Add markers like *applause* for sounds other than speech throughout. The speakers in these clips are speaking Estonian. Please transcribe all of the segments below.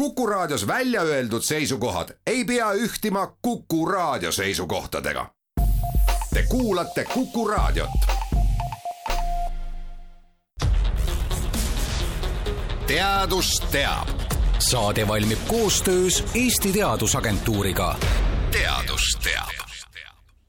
Kuku Raadios välja öeldud seisukohad ei pea ühtima Kuku Raadio seisukohtadega. Te kuulate Kuku Raadiot. teadus teab. saade valmib koostöös Eesti Teadusagentuuriga. teadus teab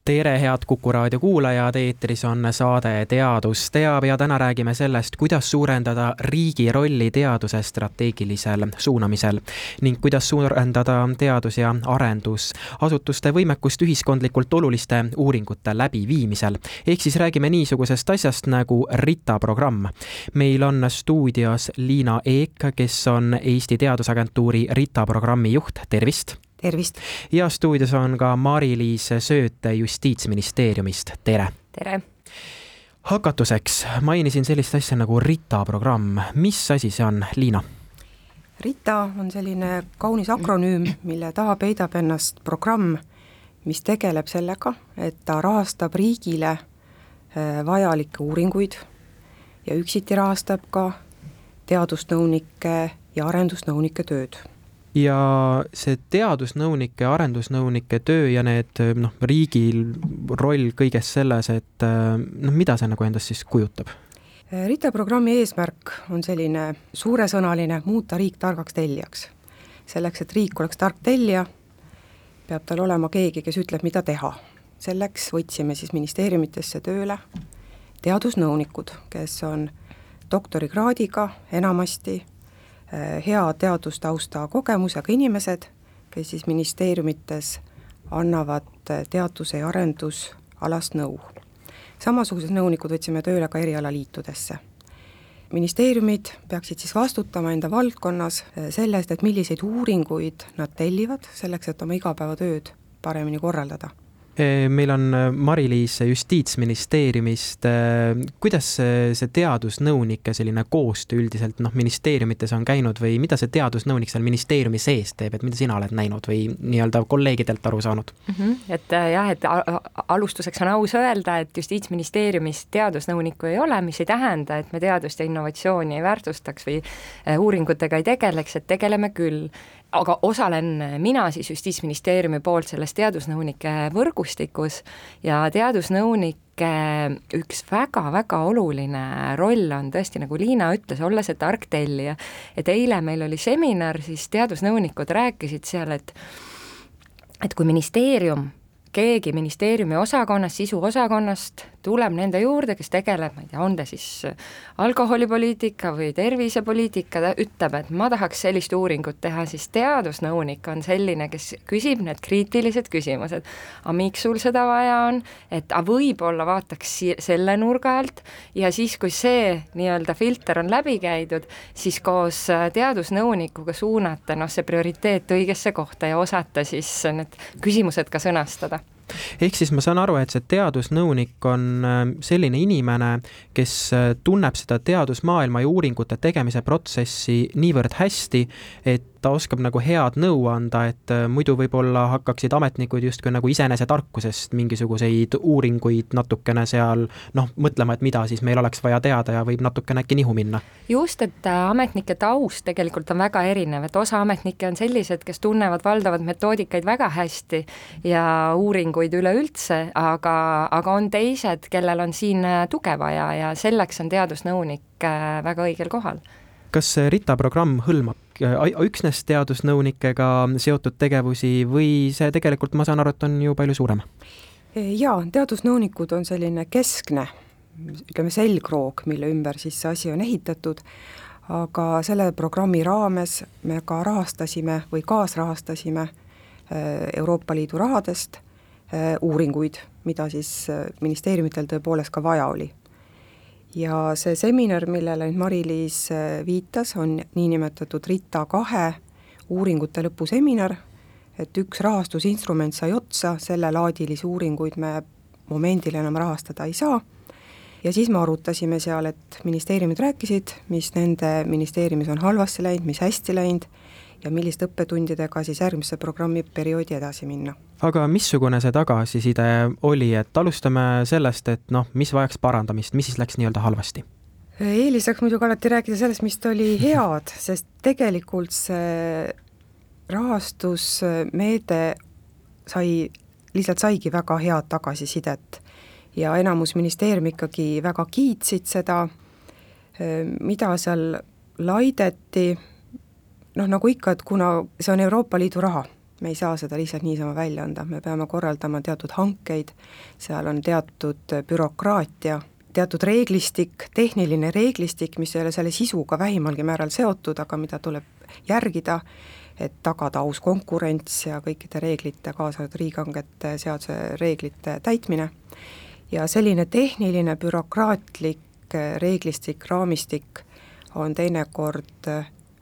tere, head Kuku raadio kuulajad, eetris on saade Teadus teab ja täna räägime sellest, kuidas suurendada riigi rolli teaduse strateegilisel suunamisel ning kuidas suurendada teadus- ja arendusasutuste võimekust ühiskondlikult oluliste uuringute läbiviimisel. ehk siis räägime niisugusest asjast nagu RITA programm. meil on stuudios Liina Eek, kes on Eesti Teadusagentuuri RITA programmi juht, tervist tervist! ja stuudios on ka Mari-Liis Sööt Justiitsministeeriumist, tere! tere! hakatuseks mainisin sellist asja nagu RITA programm, mis asi see on, Liina? RITA on selline kaunis akronüüm, mille taha peidab ennast programm, mis tegeleb sellega, et ta rahastab riigile äh, vajalikke uuringuid ja üksiti rahastab ka teadusnõunike ja arendusnõunike tööd ja see teadusnõunike, arendusnõunike töö ja need noh, riigi roll kõiges selles, et noh, mida see nagu endast siis kujutab? RITA programmi eesmärk on selline suuresõnaline, muuta riik targaks tellijaks. selleks, et riik oleks tark tellija, peab tal olema keegi, kes ütleb, mida teha. selleks võtsime siis ministeeriumitesse tööle teadusnõunikud, kes on doktorikraadiga enamasti hea teadustausta kogemusega inimesed, kes siis ministeeriumites annavad äh, teaduse ja arendusalast nõu. samasugused nõunikud võtsime tööle ka erialaliitudesse. ministeeriumid peaksid siis vastutama enda valdkonnas äh, selle eest, et milliseid uuringuid nad tellivad, selleks et oma igapäevatööd paremini korraldada meil on äh, Mari-Liis Justiitsministeeriumist, äh, kuidas see, teadusnõunike selline koostöö üldiselt noh, ministeeriumites on käinud või mida see teadusnõunik seal ministeeriumi sees teeb, et mida sina oled näinud või nii-öelda kolleegidelt aru saanud mm? -hmm. et jah, et alustuseks on aus öelda, et Justiitsministeeriumis teadusnõunikku ei ole, mis ei tähenda, et me teadust ja innovatsiooni ei väärtustaks või uuringutega ei tegeleks, et tegeleme küll aga osalen mina siis Justiitsministeeriumi poolt selles teadusnõunike võrgustikus ja teadusnõunike üks väga-väga oluline roll on tõesti, nagu Liina ütles, olla see tark tellija. et eile meil oli seminar, siis teadusnõunikud rääkisid seal, et et kui ministeerium keegi ministeeriumi osakonnast, sisuosakonnast tuleb nende juurde, kes tegeleb, ma ei tea, on ta siis alkoholipoliitika või tervisepoliitika, ta ütleb, et ma tahaks sellist uuringut teha, siis teadusnõunik on selline, kes küsib need kriitilised küsimused. aga miks sul seda vaja on, et aga võib-olla vaataks selle nurga alt. Ja siis, kui see nii-öelda filter on läbi käidud, siis koos teadusnõunikuga suunata noh, see prioriteet õigesse kohta ja osata siis need küsimused ka sõnastada ehk siis ma saan aru, et see teadusnõunik on äh, selline inimene, kes äh, tunneb seda teadusmaailma ja uuringute tegemise protsessi niivõrd hästi, et ta oskab nagu head nõu anda, et äh, muidu võib-olla hakkaksid ametnikud justkui nagu iseenesetarkusest mingisuguseid uuringuid natukene seal noh, mõtlema, et mida siis meil oleks vaja teada ja võib natukene äkki nihu minna. just, et äh, ametnike taust tegelikult on väga erinev, et osa ametnikke on sellised, kes tunnevad valdavat metoodikaid väga hästi ja uuringuid üleüldse, aga, aga on teised, kellel on siin äh, tuge vaja ja selleks on teadusnõunik väga õigel kohal kas RITA programm hõlmab äh, üksnes teadusnõunikega seotud tegevusi või see tegelikult, ma saan aru, et on ju palju suurem? jaa, teadusnõunikud on selline keskne, ütleme, selgroog, mille ümber siis see asi on ehitatud, aga selle programmi raames me ka rahastasime või kaasrahastasime äh, Euroopa Liidu rahadest äh, uuringuid, mida siis ministeeriumitel tõepoolest ka vaja oli ja see seminar, millele nüüd Mari-Liis äh, viitas, on niinimetatud RITA kahe uuringute lõpuseminar, et üks rahastusinstrument sai otsa, sellelaadilisi uuringuid me momendil enam rahastada ei saa, ja siis me arutasime seal, et ministeeriumid rääkisid, mis nende ministeeriumis on halvasti läinud, mis hästi läinud, ja milliste õppetundidega siis järgmise programmiperioodi edasi minna. aga missugune see tagasiside oli, et alustame sellest, et noh, mis vajaks parandamist, mis siis läks nii-öelda halvasti? eelistaks muidugi alati rääkida sellest, mis oli *laughs* head, sest tegelikult see rahastusmeede sai, lihtsalt saigi väga head tagasisidet ja enamus ministeerium ikkagi väga kiitsid seda, mida seal laideti, noh, nagu ikka, et kuna see on Euroopa Liidu raha, me ei saa seda lihtsalt niisama välja anda, me peame korraldama teatud hankeid, seal on teatud bürokraatia, teatud reeglistik, tehniline reeglistik, mis ei ole selle sisuga vähimalgi määral seotud, aga mida tuleb järgida, et tagada aus konkurents ja kõikide reeglite, kaasa arvatud riigihangete seaduse reeglite täitmine, ja selline tehniline bürokraatlik reeglistik, raamistik on teinekord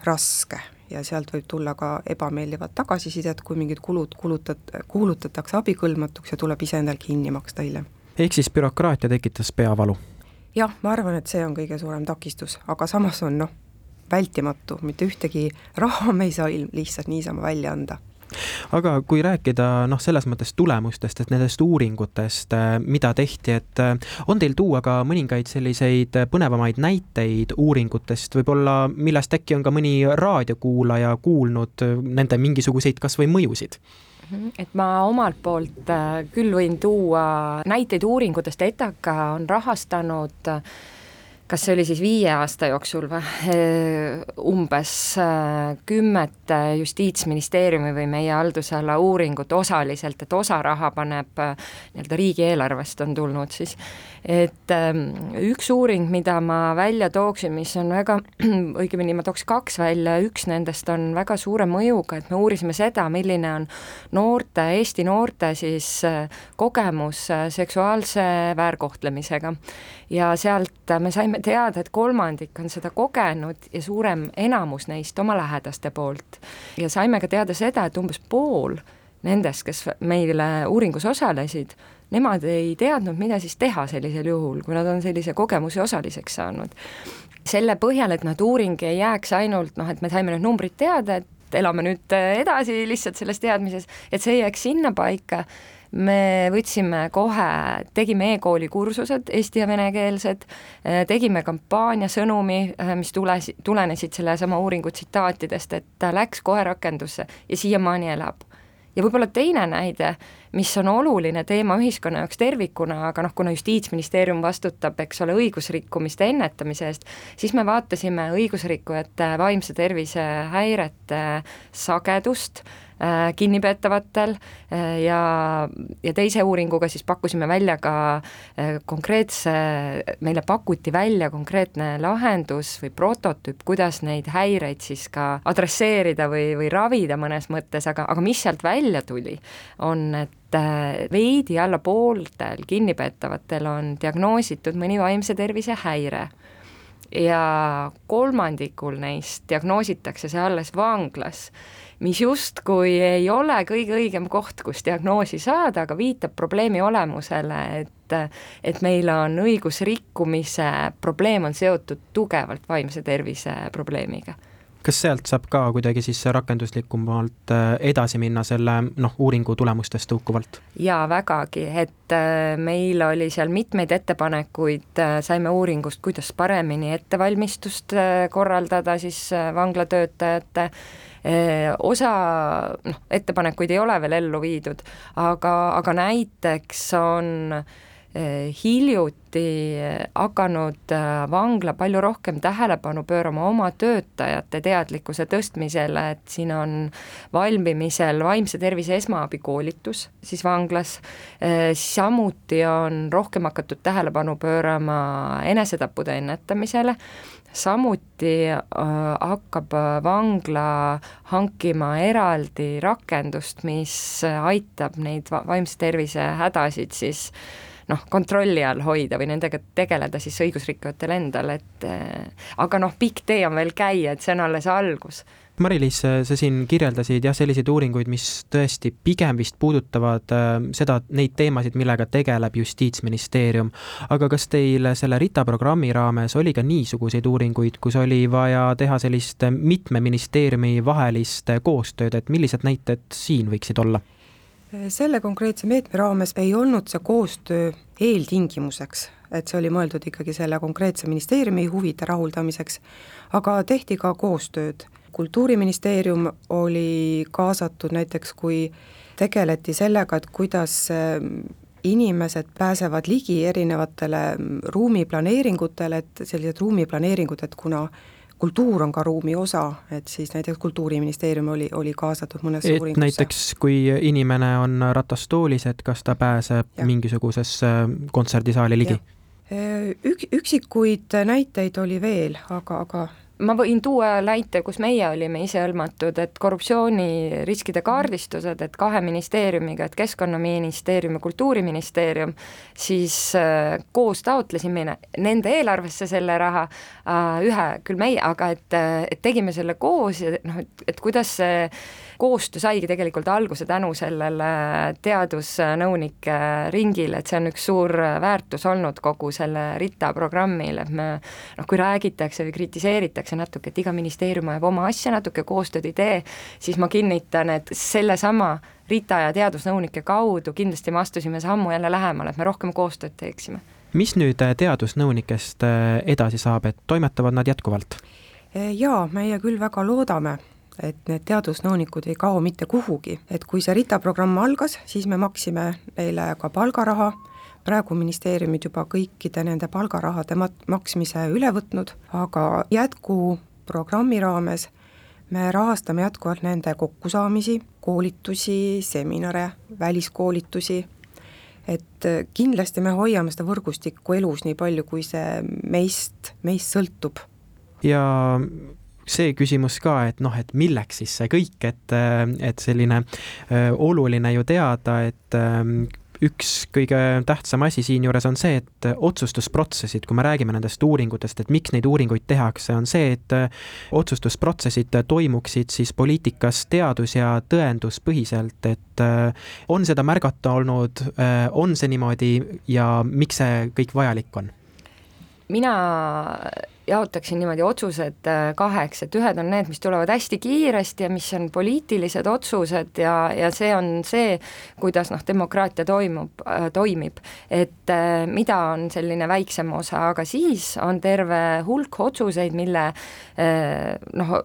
raske ja sealt võib tulla ka ebameeldivat tagasisidet, kui mingid kulud kulutat-, kuulutatakse abikõlbmatuks ja tuleb ise endal kinni maksta hiljem. ehk siis bürokraatia tekitas peavalu? jah, ma arvan, et see on kõige suurem takistus, aga samas on noh, vältimatu, mitte ühtegi raha me ei saa lihtsalt niisama välja anda aga kui rääkida noh, selles mõttes tulemustest, et nendest uuringutest, äh, mida tehti, et äh, on teil tuua ka mõningaid selliseid põnevamaid näiteid uuringutest? Võib-olla, millest äkki on ka mõni raadiokuulaja kuulnud äh, nende mingisuguseid kas või mõjusid? Mhm, et ma omalt poolt küll võin tuua näiteid uuringutest, ETAK on rahastanud äh, kas see oli siis viie aasta jooksul või, umbes äh, kümmet Justiitsministeeriumi või meie haldusala uuringut osaliselt, et osa raha paneb äh, nii-öelda riigieelarvest on tulnud siis, et ähm, üks uuring, mida ma välja tooksin, mis on väga, *clears throat* õigemini ma tooks kaks välja, üks nendest on väga suure mõjuga, et me uurisime seda, milline on noorte, Eesti noorte siis äh, kogemus seksuaalse väärkohtlemisega. ja sealt me saime teada, et kolmandik on seda kogenud ja suurem enamus neist oma lähedaste poolt. ja saime ka teada seda, et umbes pool nendest, kes meile uuringus osalesid, nemad ei teadnud, mida siis teha sellisel juhul, kui nad on sellise kogemuse osaliseks saanud. selle põhjal, et et uuring ei jääks ainult noh, et me saime need numbrid teada, et elame nüüd edasi lihtsalt selles teadmises, et see ei jääks sinnapaika me võtsime kohe, tegime e-kooli kursused, eesti- ja venekeelsed, eh, tegime kampaania sõnumi, eh, mis tules, tulenesid sellesama uuringu tsitaatidest, et ta läks kohe rakendusse ja siiamaani elab. Ja võib-olla teine näide, mis on oluline teema ühiskonna jaoks tervikuna, aga noh, kuna Justiitsministeerium vastutab, eks ole, õigusrikkumiste ennetamise eest, siis me vaatasime õigusrikkujate vaimse tervise häirete sagedust, Äh, kinnipeetavatel äh, ja, ja teise uuringuga siis pakkusime välja ka äh, konkreetse, meile pakuti välja konkreetne lahendus või prototüüp, kuidas neid häireid siis ka adresseerida või, või ravida mõnes mõttes, aga, aga mis sealt välja tuli, on, et veidi alla pooltel kinnipeetavatel on diagnoositud mõni vaimse tervise häire ja kolmandikul neist diagnoositakse see alles vanglas mis justkui ei ole kõige õigem koht, kus diagnoosi saada, aga viitab probleemi olemusele, et et meil on õigusrikkumise probleem on seotud tugevalt vaimse tervise probleemiga kas sealt saab ka kuidagi siis rakenduslikumalt äh, edasi minna selle noh, uuringu tulemustest tõukuvalt? jaa, vägagi, et äh, meil oli seal mitmeid ettepanekuid, äh, saime uuringust, kuidas paremini ettevalmistust korraldada siis vanglatöötajate osa noh, ettepanekuid ei ole veel ellu viidud, aga, aga näiteks on hiljuti hakanud vangla palju rohkem tähelepanu pöörama oma töötajate teadlikkuse tõstmisele, et siin on valmimisel vaimse tervise esmaabikoolitus siis vanglas, samuti on rohkem hakatud tähelepanu pöörama enesetappude ennetamisele. Samuti äh, hakkab äh, vangla hankima eraldi rakendust, mis aitab neid vaimse tervise hädasid siis noh, kontrolli all hoida või nendega tegeleda siis õigusrikkujatel endal, et äh, aga noh, pikk tee on veel käia, et see on alles algus Mari-Liis, sa siin kirjeldasid jah, selliseid uuringuid, mis tõesti pigem vist puudutavad äh, seda, neid teemasid, millega tegeleb Justiitsministeerium. aga kas teil selle RITA programmi raames oli ka niisuguseid uuringuid, kus oli vaja teha sellist mitme ministeeriumi vahelist koostööd, et millised näited siin võiksid olla? Selle konkreetse meetme raames ei olnud see koostöö eeltingimuseks et see oli mõeldud ikkagi selle konkreetse ministeeriumi huvide rahuldamiseks, aga tehti ka koostööd. kultuuriministeerium oli kaasatud näiteks, kui tegeleti sellega, et kuidas inimesed pääsevad ligi erinevatele ruumiplaneeringutele, et sellised ruumiplaneeringud, et kuna kultuur on ka ruumi osa, et siis näiteks Kultuuriministeerium oli, oli kaasatud mõnesse et uuringusse. näiteks kui inimene on ratastoolis, et kas ta pääseb ja. mingisugusesse kontserdisaali ligi? Ük-, üksikuid näiteid oli veel, aga, aga ma võin tuua näite, kus meie olime ise hõlmatud, et korruptsiooniriskide kaardistused, et kahe ministeeriumiga, et Keskkonnaministeerium ja Kultuuriministeerium, siis äh, koos taotlesime nende eelarvesse selle raha äh,, ühe küll meie, aga et, et tegime selle koos ja noh, et, et kuidas see koostöö saigi tegelikult alguse tänu sellele teadusnõunike ringile, et see on üks suur väärtus olnud kogu selle RITA programmil, et me noh, kui räägitakse või kritiseeritakse natuke, et iga ministeerium ajab oma asja, natuke koostööd ei tee, siis ma kinnitan, et sellesama RITA ja teadusnõunike kaudu kindlasti me astusime sammu jälle lähemale, et me rohkem koostööd teeksime mis nüüd teadusnõunikest edasi saab, et toimetavad nad jätkuvalt? jaa, meie küll väga loodame et need teadusnõunikud ei kao mitte kuhugi, et kui see RITA programm algas, siis me maksime neile ka palgaraha, praegu ministeeriumid juba kõikide nende palgarahade mat-, maksmise üle võtnud, aga jätkuprogrammi raames me rahastame jätkuvalt nende kokkusaamisi, koolitusi, seminare, väliskoolitusi, et kindlasti me hoiame seda võrgustikku elus nii palju, kui see meist, meist sõltub. ja see küsimus ka, et noh, et milleks siis see kõik, et, et selline äh, oluline ju teada, et ähm, üks kõige tähtsam asi siinjuures on see, et otsustusprotsessid, kui me räägime nendest uuringutest, et miks neid uuringuid tehakse, on see, et äh, otsustusprotsessid toimuksid siis poliitikas teadus- ja tõenduspõhiselt, et äh, on seda märgata olnud, on see niimoodi ja miks see kõik vajalik on? mina jaotaksin niimoodi otsused äh, kaheks, et ühed on need, mis tulevad hästi kiiresti ja mis on poliitilised otsused ja, ja see on see, kuidas noh, demokraatia toimub äh,, toimib. et äh, mida on selline väiksem osa, aga siis on terve hulk otsuseid, mille äh, noh,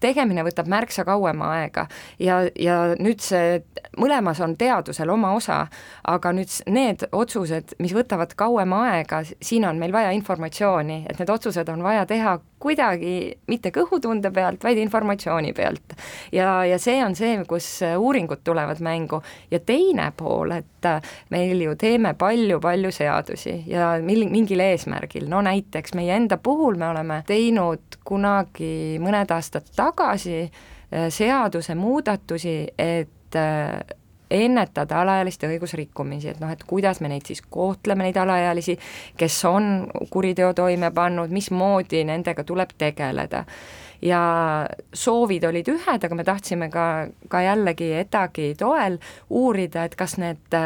tegemine võtab märksa kauem aega. Ja, ja nüüd see, mõlemas on teadusel oma osa, aga nüüd need otsused, mis võtavad kauem aega, siin on meil vaja informatsiooni, et need otsused on vaja teha kuidagi mitte kõhutunde pealt, vaid informatsiooni pealt. ja, ja see on see, kus uuringud tulevad mängu ja teine pool, et meil ju teeme palju-palju seadusi ja mil-, mingil eesmärgil, no näiteks meie enda puhul me oleme teinud kunagi mõned aastad tagasi äh, seadusemuudatusi, et äh, ennetada alaealiste õigusrikkumisi, et noh, et kuidas me neid siis kohtleme, neid alaealisi, kes on kuriteo toime pannud, mismoodi nendega tuleb tegeleda. ja soovid olid ühed, aga me tahtsime ka, ka jällegi ETAG-i toel uurida, et kas need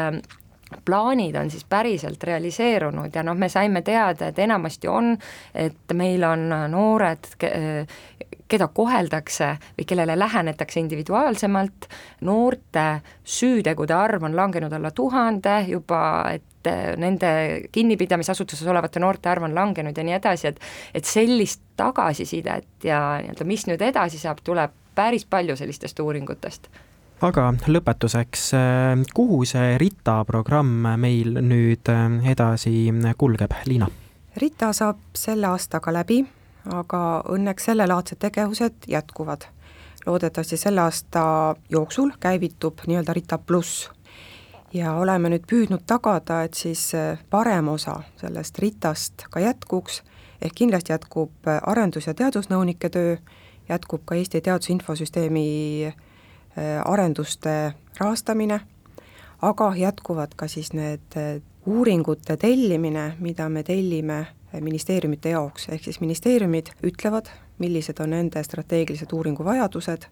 plaanid on siis päriselt realiseerunud ja noh, me saime teada, et enamasti on, et meil on noored, keda koheldakse või kellele lähenetakse individuaalsemalt, noorte süütegude arv on langenud alla tuhande juba, et nende kinnipidamisasutuses olevate noorte arv on langenud ja nii edasi, et et sellist tagasisidet ja nii-öelda, mis nüüd edasi saab, tuleb päris palju sellistest uuringutest aga lõpetuseks, äh, kuhu see RITA programm meil nüüd äh, edasi kulgeb, Liina? RITA saab selle aastaga läbi, aga õnneks sellelaadsed tegevused jätkuvad. loodetavasti selle aasta jooksul käivitub nii-öelda RITA pluss ja oleme nüüd püüdnud tagada, et siis äh, parem osa sellest RITA-st ka jätkuks, ehk kindlasti jätkub arendus- ja teadusnõunike töö, jätkub ka Eesti Teaduse Infosüsteemi Äh, arenduste rahastamine, aga jätkuvad ka siis need äh, uuringute tellimine, mida me tellime äh, ministeeriumite jaoks, ehk siis ministeeriumid ütlevad, millised on nende strateegilised uuringuvajadused,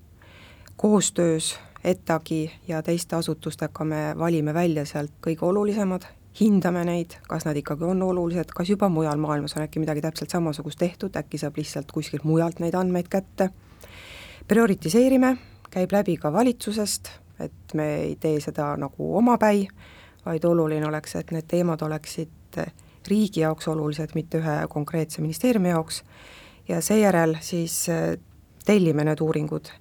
koostöös ETAG-i ja teiste asutustega me valime välja sealt kõige olulisemad, hindame neid, kas nad ikkagi on olulised, kas juba mujal maailmas on äkki midagi täpselt samasugust tehtud, äkki saab lihtsalt kuskilt mujalt neid andmeid kätte, prioritiseerime käib läbi ka valitsusest, et me ei tee seda nagu omapäi, vaid oluline oleks, et need teemad oleksid riigi jaoks olulised, mitte ühe konkreetse ministeeriumi jaoks, ja seejärel siis tellime need uuringud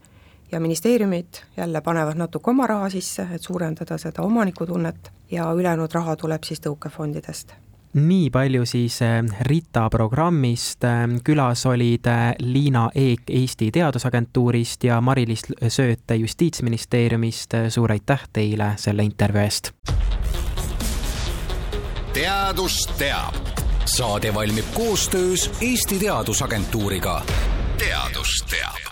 ja ministeeriumid jälle panevad natuke oma raha sisse, et suurendada seda omanikutunnet ja ülejäänud raha tuleb siis tõukefondidest nii palju siis eh, RITA programmist, eh, külas olid eh, Liina Eek Eesti Teadusagentuurist ja Mari-Liis Sööt Justiitsministeeriumist, suur aitäh teile selle intervjuu eest! teadus teab. saade valmib koostöös Eesti Teadusagentuuriga. teadus teab